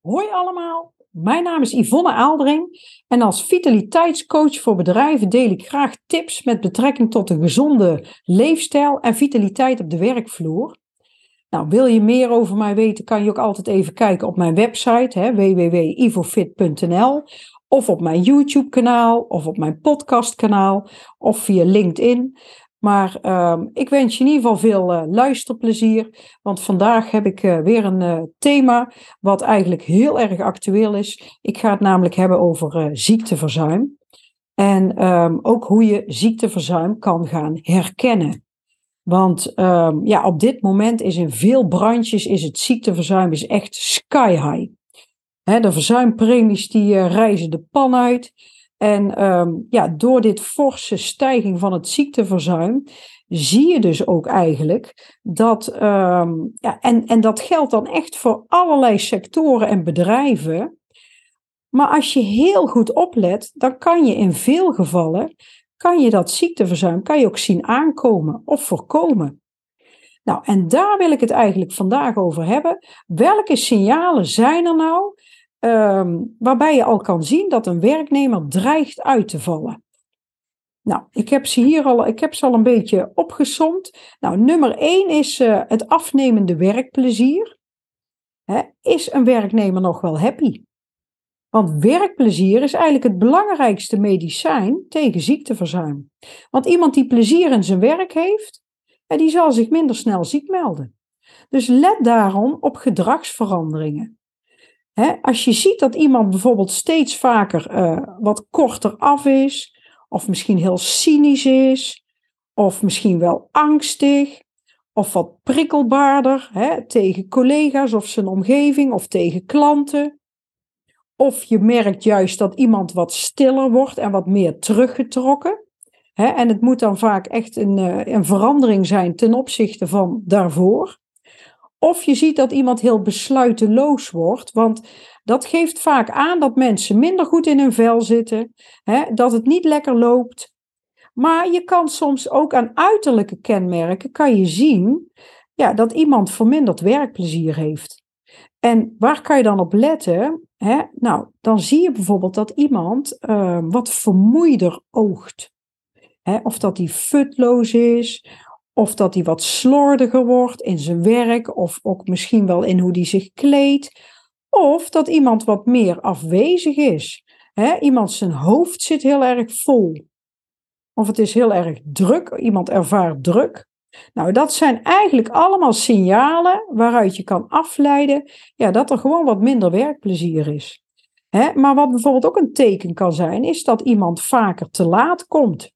Hoi allemaal, mijn naam is Yvonne Aaldering en als vitaliteitscoach voor bedrijven deel ik graag tips met betrekking tot een gezonde leefstijl en vitaliteit op de werkvloer. Nou, wil je meer over mij weten, kan je ook altijd even kijken op mijn website www.ivofit.nl of op mijn YouTube-kanaal of op mijn podcastkanaal of via LinkedIn. Maar uh, ik wens je in ieder geval veel uh, luisterplezier. Want vandaag heb ik uh, weer een uh, thema wat eigenlijk heel erg actueel is. Ik ga het namelijk hebben over ziekteverzuim. En um, ook hoe je ziekteverzuim kan gaan herkennen. Want um, ja, op dit moment is in veel branches is het ziekteverzuim is echt sky high. De verzuimpremies die reizen de pan uit. En um, ja, door dit forse stijging van het ziekteverzuim zie je dus ook eigenlijk dat, um, ja, en, en dat geldt dan echt voor allerlei sectoren en bedrijven. Maar als je heel goed oplet, dan kan je in veel gevallen, kan je dat ziekteverzuim, kan je ook zien aankomen of voorkomen. Nou, en daar wil ik het eigenlijk vandaag over hebben. Welke signalen zijn er nou Um, waarbij je al kan zien dat een werknemer dreigt uit te vallen. Nou, ik heb ze hier al, ik heb ze al een beetje opgesomd. Nou, nummer 1 is uh, het afnemende werkplezier. Is een werknemer nog wel happy? Want werkplezier is eigenlijk het belangrijkste medicijn tegen ziekteverzuim. Want iemand die plezier in zijn werk heeft, die zal zich minder snel ziek melden. Dus let daarom op gedragsveranderingen als je ziet dat iemand bijvoorbeeld steeds vaker uh, wat korter af is, of misschien heel cynisch is, of misschien wel angstig, of wat prikkelbaarder tegen collega's of zijn omgeving of tegen klanten. Of je merkt juist dat iemand wat stiller wordt en wat meer teruggetrokken. en het moet dan vaak echt een, uh, een verandering zijn ten opzichte van daarvoor. Of je ziet dat iemand heel besluiteloos wordt, want dat geeft vaak aan dat mensen minder goed in hun vel zitten, hè, dat het niet lekker loopt. Maar je kan soms ook aan uiterlijke kenmerken kan je zien ja, dat iemand verminderd werkplezier heeft. En waar kan je dan op letten? Hè? Nou, dan zie je bijvoorbeeld dat iemand uh, wat vermoeider oogt. Hè? Of dat hij futloos is, of dat hij wat slordiger wordt in zijn werk, of ook misschien wel in hoe hij zich kleedt. Of dat iemand wat meer afwezig is. iemand zijn hoofd zit heel erg vol. Of het is heel erg druk, iemand ervaart druk. Nou, dat zijn eigenlijk allemaal signalen waaruit je kan afleiden ja, dat er gewoon wat minder werkplezier is. maar wat bijvoorbeeld ook een teken kan zijn, is dat iemand vaker te laat komt.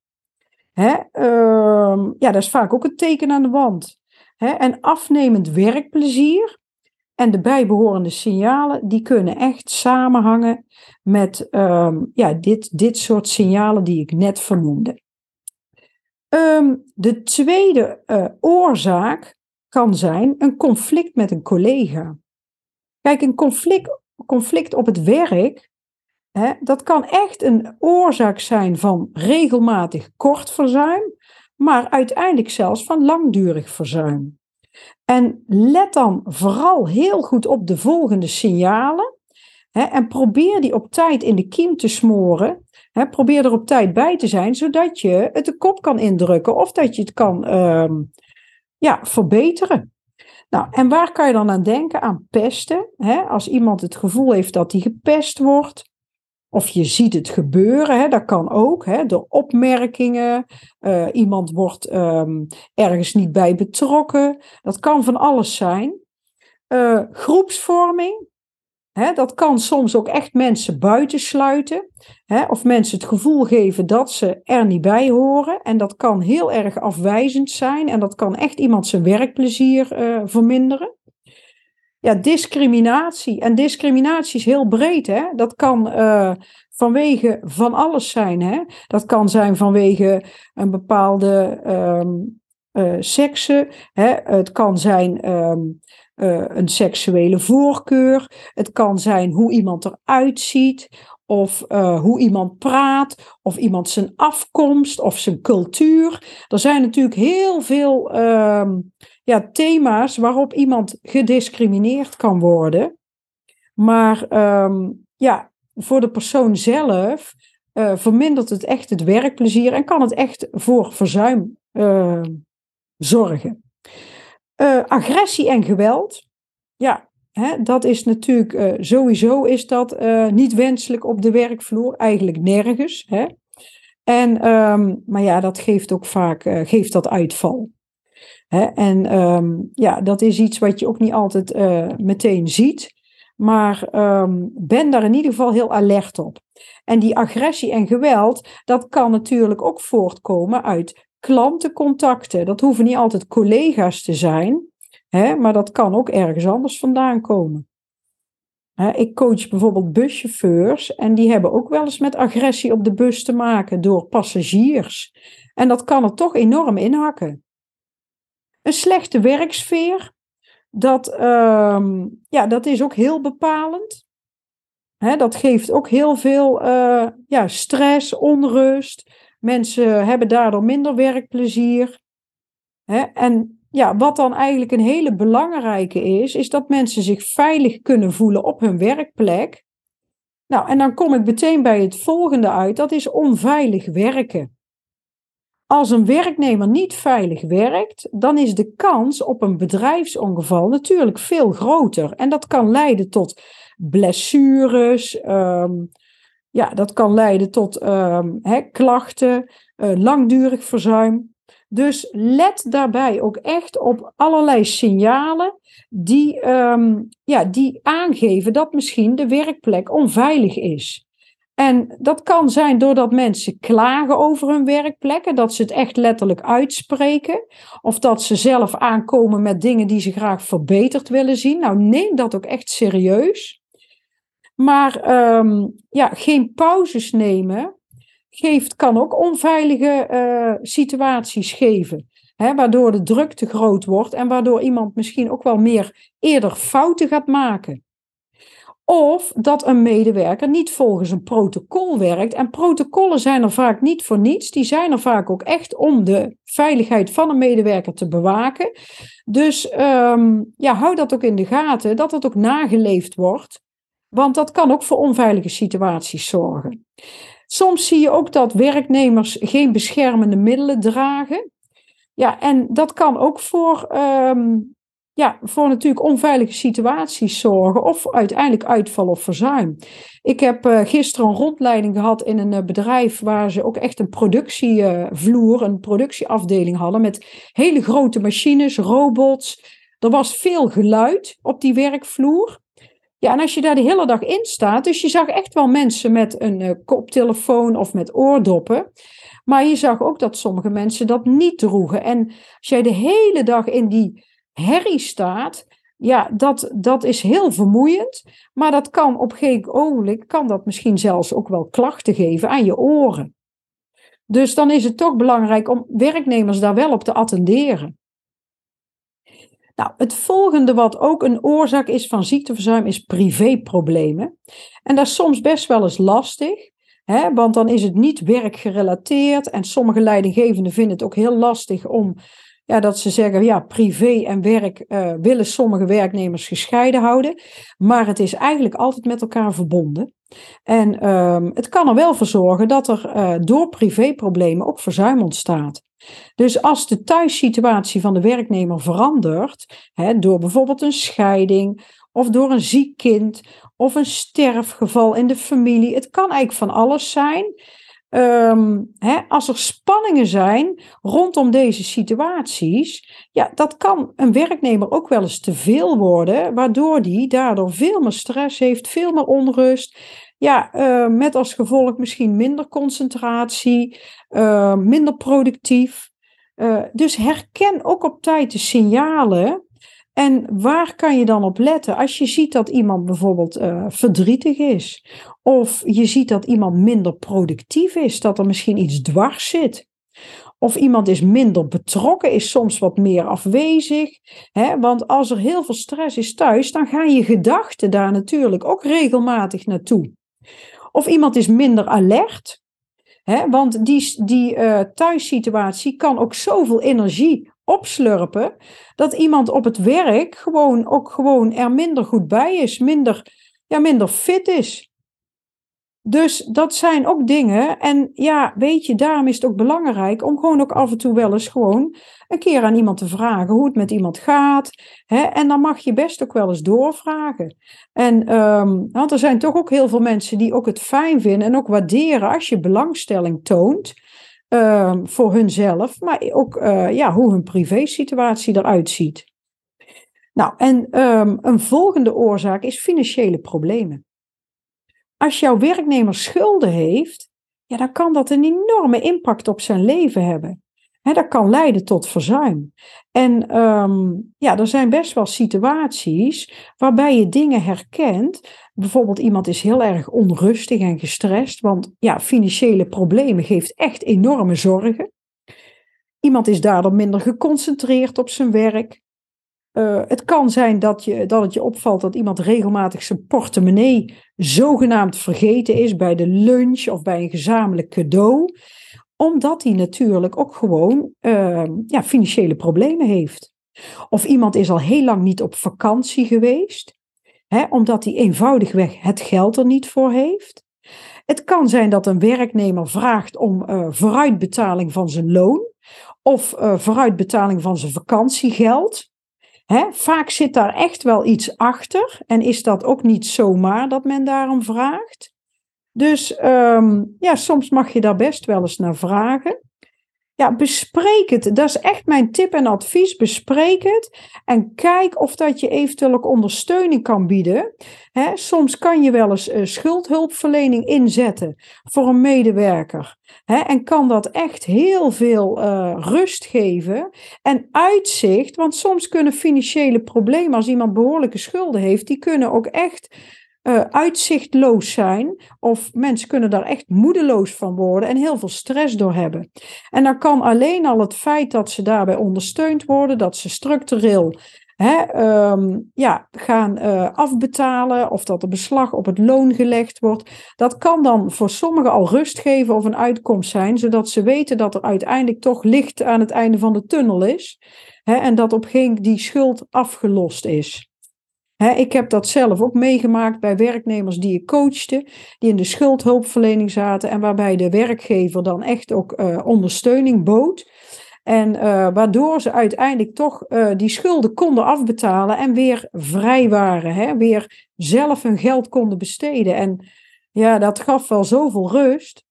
Hè? Uh, ja, dat is vaak ook een teken aan de wand. Hè? En afnemend werkplezier en de bijbehorende signalen, die kunnen echt samenhangen met um, ja, dit, dit soort signalen die ik net vernoemde. Um, de tweede uh, oorzaak kan zijn een conflict met een collega. Kijk, een conflict, conflict op het werk Dat kan echt een oorzaak zijn van regelmatig kort verzuim, maar uiteindelijk zelfs van langdurig verzuim. En let dan vooral heel goed op de volgende signalen en probeer die op tijd in de kiem te smoren. Probeer er op tijd bij te zijn, zodat je het de kop kan indrukken of dat je het kan uh, ja, verbeteren. Nou, en waar kan je dan aan denken? Aan pesten. Als iemand het gevoel heeft dat hij gepest wordt, of je ziet het gebeuren, hè, dat kan ook, hè, door opmerkingen. Uh, iemand wordt um, ergens niet bij betrokken. Dat kan van alles zijn. Uh, groepsvorming, hè, dat kan soms ook echt mensen buitensluiten. Hè, of mensen het gevoel geven dat ze er niet bij horen. En dat kan heel erg afwijzend zijn. En dat kan echt iemand zijn werkplezier uh, verminderen ja, discriminatie. En discriminatie is heel breed. Hè? Dat kan uh, vanwege van alles zijn. Hè? Dat kan zijn vanwege een bepaalde um, uh, seksen. Hè? Het kan zijn um, uh, een seksuele voorkeur. Het kan zijn hoe iemand eruit ziet. Of uh, hoe iemand praat, of iemand zijn afkomst, of zijn cultuur. Er zijn natuurlijk heel veel uh, ja, thema's waarop iemand gediscrimineerd kan worden. Maar ehm, ja, voor de persoon zelf uh, vermindert het echt het werkplezier en kan het echt voor verzuim uh, zorgen. Uh, agressie en geweld, ja, dat is natuurlijk sowieso is dat niet wenselijk op de werkvloer, eigenlijk nergens. Hè. En, um, maar ja, dat geeft ook vaak geeft dat uitval. En um, ja, dat is iets wat je ook niet altijd meteen ziet. Maar um, ben daar in ieder geval heel alert op. En die agressie en geweld, dat kan natuurlijk ook voortkomen uit klantencontacten. Dat hoeven niet altijd collega's te zijn, hè, maar dat kan ook ergens anders vandaan komen. Hè, ik coach bijvoorbeeld buschauffeurs en die hebben ook wel eens met agressie op de bus te maken door passagiers. En dat kan er toch enorm inhakken. Een slechte werksfeer, dat, um, ja, dat is ook heel bepalend. Dat geeft ook heel veel uh, ja, stress, onrust. Mensen hebben daardoor minder werkplezier. En ja, wat dan eigenlijk een hele belangrijke is, is dat mensen zich veilig kunnen voelen op hun werkplek. Nou, en dan kom ik meteen bij het volgende uit, dat is onveilig werken. Als een werknemer niet veilig werkt, dan is de kans op een bedrijfsongeval natuurlijk veel groter. En dat kan leiden tot blessures, um, ja, dat kan leiden tot um, klachten, uh, langdurig verzuim. Dus let daarbij ook echt op allerlei signalen die, um, ja, die aangeven dat misschien de werkplek onveilig is. En dat kan zijn doordat mensen klagen over hun werkplekken, dat ze het echt letterlijk uitspreken, of dat ze zelf aankomen met dingen die ze graag verbeterd willen zien. Nou, neem dat ook echt serieus. Maar um, ja, geen pauzes nemen geeft, kan ook onveilige uh, situaties geven. Hè, waardoor de druk te groot wordt en waardoor iemand misschien ook wel meer eerder fouten gaat maken. Of dat een medewerker niet volgens een protocol werkt. En protocollen zijn er vaak niet voor niets. Die zijn er vaak ook echt om de veiligheid van een medewerker te bewaken. Dus um, ja, hou dat ook in de gaten, dat het ook nageleefd wordt. Want dat kan ook voor onveilige situaties zorgen. Soms zie je ook dat werknemers geen beschermende middelen dragen. Ja, en dat kan ook voor um, ja, voor natuurlijk onveilige situaties zorgen of uiteindelijk uitval of verzuim. Ik heb uh, gisteren een rondleiding gehad in een uh, bedrijf waar ze ook echt een productievloer, uh, een productieafdeling hadden met hele grote machines, robots. Er was veel geluid op die werkvloer. Ja, en als je daar de hele dag in staat, dus je zag echt wel mensen met een koptelefoon of met oordoppen. Maar je zag ook dat sommige mensen dat niet droegen. En als jij de hele dag in die herrie staat, ja, dat, dat is heel vermoeiend. Maar dat kan op een gegeven ogenblik, kan dat misschien zelfs ook wel klachten geven aan je oren. Dus dan is het toch belangrijk om werknemers daar wel op te attenderen. Nou, het volgende wat ook een oorzaak is van ziekteverzuim is privéproblemen. En dat is soms best wel eens lastig, hè, want dan is het niet werkgerelateerd en sommige leidinggevenden vinden het ook heel lastig om ja, dat ze zeggen, ja, privé en werk uh, willen sommige werknemers gescheiden houden. Maar het is eigenlijk altijd met elkaar verbonden. En um, het kan er wel voor zorgen dat er uh, door privéproblemen ook verzuim ontstaat. Dus als de thuissituatie van de werknemer verandert, hè, door bijvoorbeeld een scheiding of door een ziek kind of een sterfgeval in de familie, het kan eigenlijk van alles zijn. Um, hè, als er spanningen zijn rondom deze situaties, ja, dat kan een werknemer ook wel eens te veel worden, waardoor die daardoor veel meer stress heeft, veel meer onrust. Ja, uh, met als gevolg misschien minder concentratie, uh, minder productief. Uh, dus herken ook op tijd de signalen en waar kan je dan op letten? Als je ziet dat iemand bijvoorbeeld verdrietig is, of je ziet dat iemand minder productief is, dat er misschien iets dwars zit. Of iemand is minder betrokken, is soms wat meer afwezig. Hè? Want als er heel veel stress is thuis, dan gaan je gedachten daar natuurlijk ook regelmatig naartoe. Of iemand is minder alert. Hè? Want die, die uh, thuissituatie kan ook zoveel energie opslurpen, dat iemand op het werk gewoon ook gewoon er minder goed bij is, minder, ja, minder fit is. Dus dat zijn ook dingen. En ja, weet je, daarom is het ook belangrijk om gewoon ook af en toe wel eens gewoon een keer aan iemand te vragen hoe het met iemand gaat. Hè? En dan mag je best ook wel eens doorvragen. En, ehm, want er zijn toch ook heel veel mensen die ook het fijn vinden en ook waarderen als je belangstelling toont. Um, voor hunzelf, maar ook uh, ja, hoe hun privésituatie eruit ziet. Nou, en um, een volgende oorzaak is financiële problemen. Als jouw werknemer schulden heeft, ja, dan kan dat een enorme impact op zijn leven hebben. He, dat kan leiden tot verzuim. En um, ja, er zijn best wel situaties waarbij je dingen herkent. Bijvoorbeeld iemand is heel erg onrustig en gestrest, want ja, financiële problemen geeft echt enorme zorgen. Iemand is daardoor minder geconcentreerd op zijn werk. Uh, het kan zijn dat, je, dat het je opvalt dat iemand regelmatig zijn portemonnee zogenaamd vergeten is bij de lunch of bij een gezamenlijk cadeau omdat hij natuurlijk ook gewoon uh, ja, financiële problemen heeft. Of iemand is al heel lang niet op vakantie geweest, hè, omdat hij eenvoudigweg het geld er niet voor heeft. Het kan zijn dat een werknemer vraagt om uh, vooruitbetaling van zijn loon of uh, vooruitbetaling van zijn vakantiegeld. Vaak zit daar echt wel iets achter en is dat ook niet zomaar dat men daarom vraagt. Dus um, ja, soms mag je daar best wel eens naar vragen. Ja, bespreek het. Dat is echt mijn tip en advies. Bespreek het en kijk of dat je eventueel ook ondersteuning kan bieden. Soms kan je wel eens uh, schuldhulpverlening inzetten voor een medewerker. En kan dat echt heel veel uh, rust geven en uitzicht. Want soms kunnen financiële problemen, als iemand behoorlijke schulden heeft, die kunnen ook echt uh, uitzichtloos zijn. Of mensen kunnen daar echt moedeloos van worden en heel veel stress door hebben. En dan kan alleen al het feit dat ze daarbij ondersteund worden, dat ze structureel hè, um, ja, gaan uh, afbetalen of dat er beslag op het loon gelegd wordt. Dat kan dan voor sommigen al rust geven of een uitkomst zijn, zodat ze weten dat er uiteindelijk toch licht aan het einde van de tunnel is. Hè, en dat op geen die schuld afgelost is ik heb dat zelf ook meegemaakt bij werknemers die ik coachte, die in de schuldhulpverlening zaten en waarbij de werkgever dan echt ook uh, ondersteuning bood. En uh, waardoor ze uiteindelijk toch uh, die schulden konden afbetalen en weer vrij waren, hè? weer zelf hun geld konden besteden. En ja, dat gaf wel zoveel rust.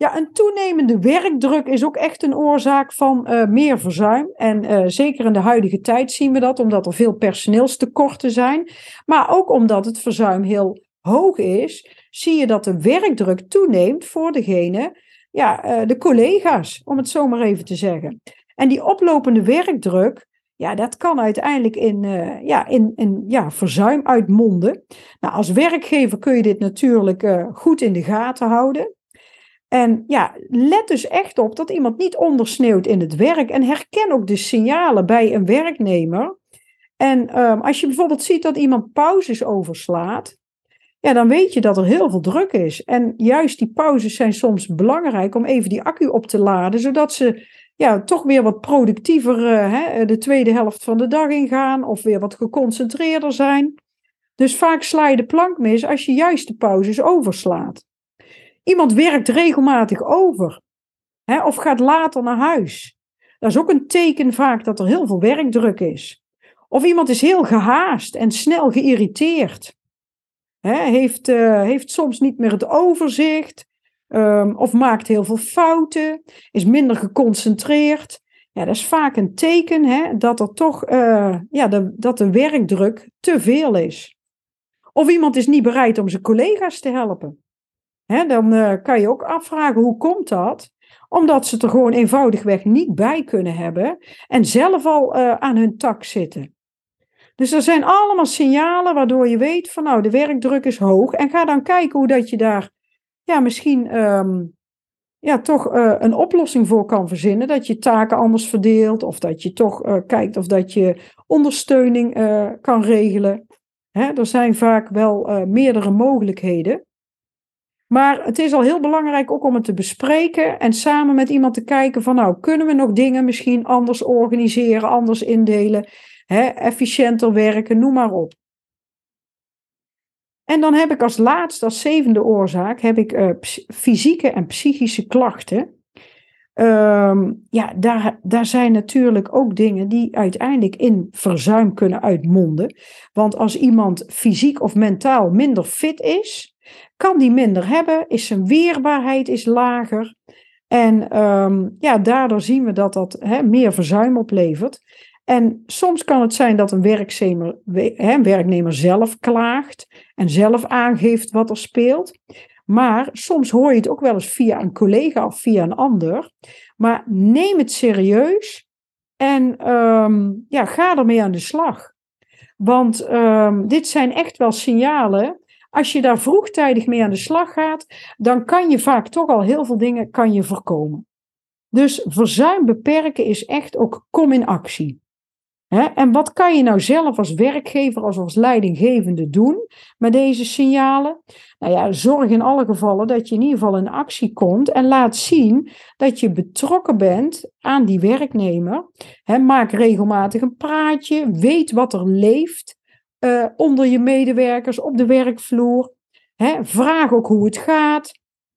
Ja, een toenemende werkdruk is ook echt een oorzaak van uh, meer verzuim. En uh, zeker in de huidige tijd zien we dat, omdat er veel personeelstekorten zijn. Maar ook omdat het verzuim heel hoog is, zie je dat de werkdruk toeneemt voor degene, ja, uh, de collega's, om het zo maar even te zeggen. En die oplopende werkdruk, ja, dat kan uiteindelijk in, ja, in, in ja, verzuim uitmonden. Nou, als werkgever kun je dit natuurlijk goed in de gaten houden. En ja, let dus echt op dat iemand niet ondersneeuwt in het werk. En herken ook de signalen bij een werknemer. En um, als je bijvoorbeeld ziet dat iemand pauzes overslaat, ja, dan weet je dat er heel veel druk is. En juist die pauzes zijn soms belangrijk om even die accu op te laden, zodat ze ja, toch weer wat productiever uh, hè, de tweede helft van de dag ingaan of weer wat geconcentreerder zijn. Dus vaak sla je de plank mis als je juist de pauzes overslaat. Iemand werkt regelmatig over hè, of gaat later naar huis. Dat is ook een teken vaak dat er heel veel werkdruk is. Of iemand is heel gehaast en snel geïrriteerd. Hè, heeft, uh, heeft soms niet meer het overzicht. Um, of maakt heel veel fouten. Is minder geconcentreerd. Ja, dat is vaak een teken hè, dat er toch uh, ja, dat de werkdruk te veel is. Of iemand is niet bereid om zijn collega's te helpen dan uh, kan je ook afvragen hoe komt dat? Omdat ze er gewoon eenvoudigweg niet bij kunnen hebben en zelf al uh, aan hun tak zitten. Dus er zijn allemaal signalen waardoor je weet van nou de werkdruk is hoog en ga dan kijken hoe dat je daar ja, misschien um, ja, toch uh, een oplossing voor kan verzinnen. Dat je taken anders verdeelt of dat je toch kijkt of dat je ondersteuning kan regelen. Hè, er zijn vaak wel meerdere mogelijkheden. Maar het is al heel belangrijk ook om het te bespreken en samen met iemand te kijken van nou, kunnen we nog dingen misschien anders organiseren, anders indelen, hè, efficiënter werken, noem maar op. En dan heb ik als laatste, als zevende oorzaak, heb ik uh, fysieke en psychische klachten. Ehm, ja, daar, daar zijn natuurlijk ook dingen die uiteindelijk in verzuim kunnen uitmonden. Want als iemand fysiek of mentaal minder fit is, kan die minder hebben, is zijn weerbaarheid is lager. En um, ja, daardoor zien we dat dat meer verzuim oplevert. En soms kan het zijn dat een werknemer, werknemer zelf klaagt en zelf aangeeft wat er speelt. Maar soms hoor je het ook wel eens via een collega of via een ander. Maar neem het serieus en um, ja, ga ermee aan de slag. Want um, dit zijn echt wel signalen. Als je daar vroegtijdig mee aan de slag gaat, dan kan je vaak toch al heel veel dingen kan je voorkomen. Dus verzuim beperken is echt ook kom in actie. En wat kan je nou zelf als werkgever, als, als leidinggevende doen met deze signalen? Nou ja, zorg in alle gevallen dat je in ieder geval in actie komt en laat zien dat je betrokken bent aan die werknemer. maak regelmatig een praatje, weet wat er leeft uh, onder je medewerkers op de werkvloer. vraag ook hoe het gaat.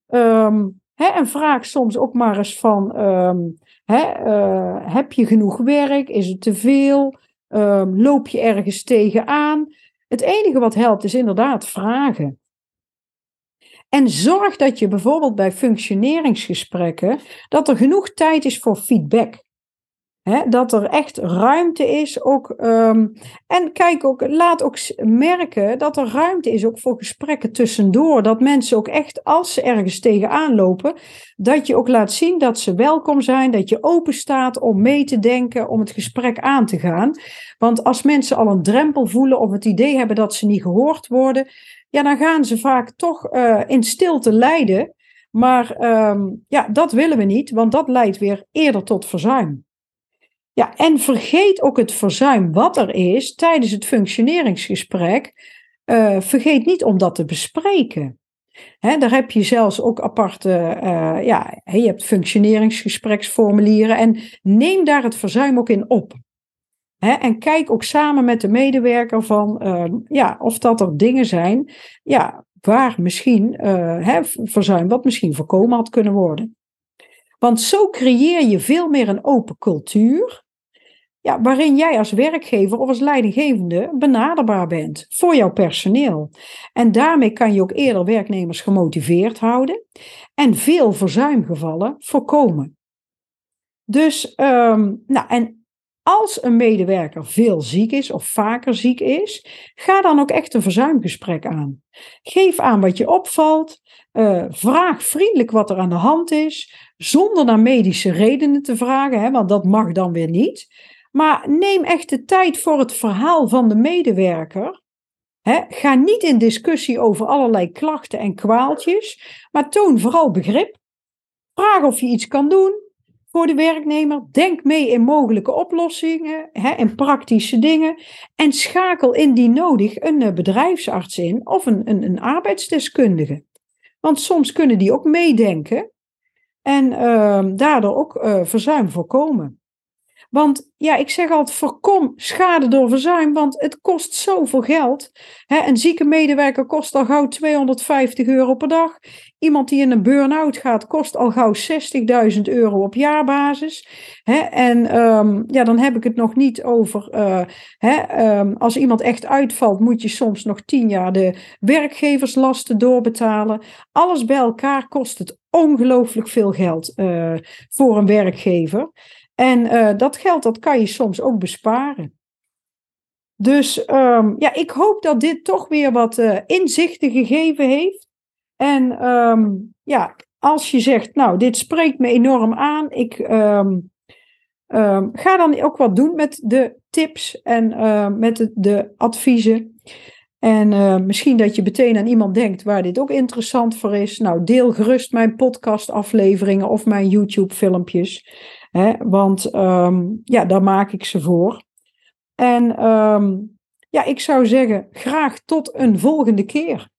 Um, en vraag soms ook maar eens van, um, uh, heb je genoeg werk? Is het te veel? Um, loop je ergens tegenaan? Het enige wat helpt is inderdaad vragen. En zorg dat je bijvoorbeeld bij functioneringsgesprekken, dat er genoeg tijd is voor feedback dat er echt ruimte is. Ook, um, en kijk ook, laat ook merken dat er ruimte is ook voor gesprekken tussendoor. Dat mensen ook echt, als ze ergens tegenaan lopen, dat je ook laat zien dat ze welkom zijn. Dat je open staat om mee te denken, om het gesprek aan te gaan. Want als mensen al een drempel voelen of het idee hebben dat ze niet gehoord worden, ja, dan gaan ze vaak toch uh, in stilte lijden. Maar um, ja, dat willen we niet, want dat leidt weer eerder tot verzuim. Ja, en vergeet ook het verzuim wat er is tijdens het functioneringsgesprek. Uh, vergeet niet om dat te bespreken. Daar heb je zelfs ook aparte, uh, ja, je hebt functioneringsgespreksformulieren en neem daar het verzuim ook in op. En kijk ook samen met de medewerker van, uh, ja, of dat er dingen zijn, ja, waar misschien uh, verzuim wat misschien voorkomen had kunnen worden. Want zo creëer je veel meer een open cultuur ja, waarin jij als werkgever of als leidinggevende benaderbaar bent voor jouw personeel. En daarmee kan je ook eerder werknemers gemotiveerd houden en veel verzuimgevallen voorkomen. Dus, um, nou, en als een medewerker veel ziek is of vaker ziek is, ga dan ook echt een verzuimgesprek aan. Geef aan wat je opvalt. Uh, vraag vriendelijk wat er aan de hand is, zonder naar medische redenen te vragen, hè, want dat mag dan weer niet. Maar neem echt de tijd voor het verhaal van de medewerker. ga niet in discussie over allerlei klachten en kwaaltjes, maar toon vooral begrip. Vraag of je iets kan doen voor de werknemer. Denk mee in mogelijke oplossingen en praktische dingen. En schakel indien nodig een eh, bedrijfsarts in of een, een, een arbeidsdeskundige. Want soms kunnen die ook meedenken en uh, daardoor ook uh, verzuim voorkomen. Want ja, ik zeg altijd: voorkom schade door verzuim, want het kost zoveel geld. een zieke medewerker kost al gauw 250 euro per dag. Iemand die in een burn-out gaat, kost al gauw 60.000 euro op jaarbasis. en ehm, ja, dan heb ik het nog niet over. Uh, als iemand echt uitvalt, moet je soms nog 10 jaar de werkgeverslasten doorbetalen. Alles bij elkaar kost het ongelooflijk veel geld uh, voor een werkgever. En uh, dat geld dat kan je soms ook besparen. Dus um, ja, ik hoop dat dit toch weer wat uh, inzichten gegeven heeft. En um, ja, als je zegt, nou, dit spreekt me enorm aan, ik um, ga dan ook wat doen met de tips en uh, met de, adviezen. En misschien dat je meteen aan iemand denkt waar dit ook interessant voor is. Nou, deel gerust mijn podcastafleveringen of mijn YouTube-filmpjes. Hè, want um, ja, daar maak ik ze voor. En um, ja, ik zou zeggen, graag tot een volgende keer.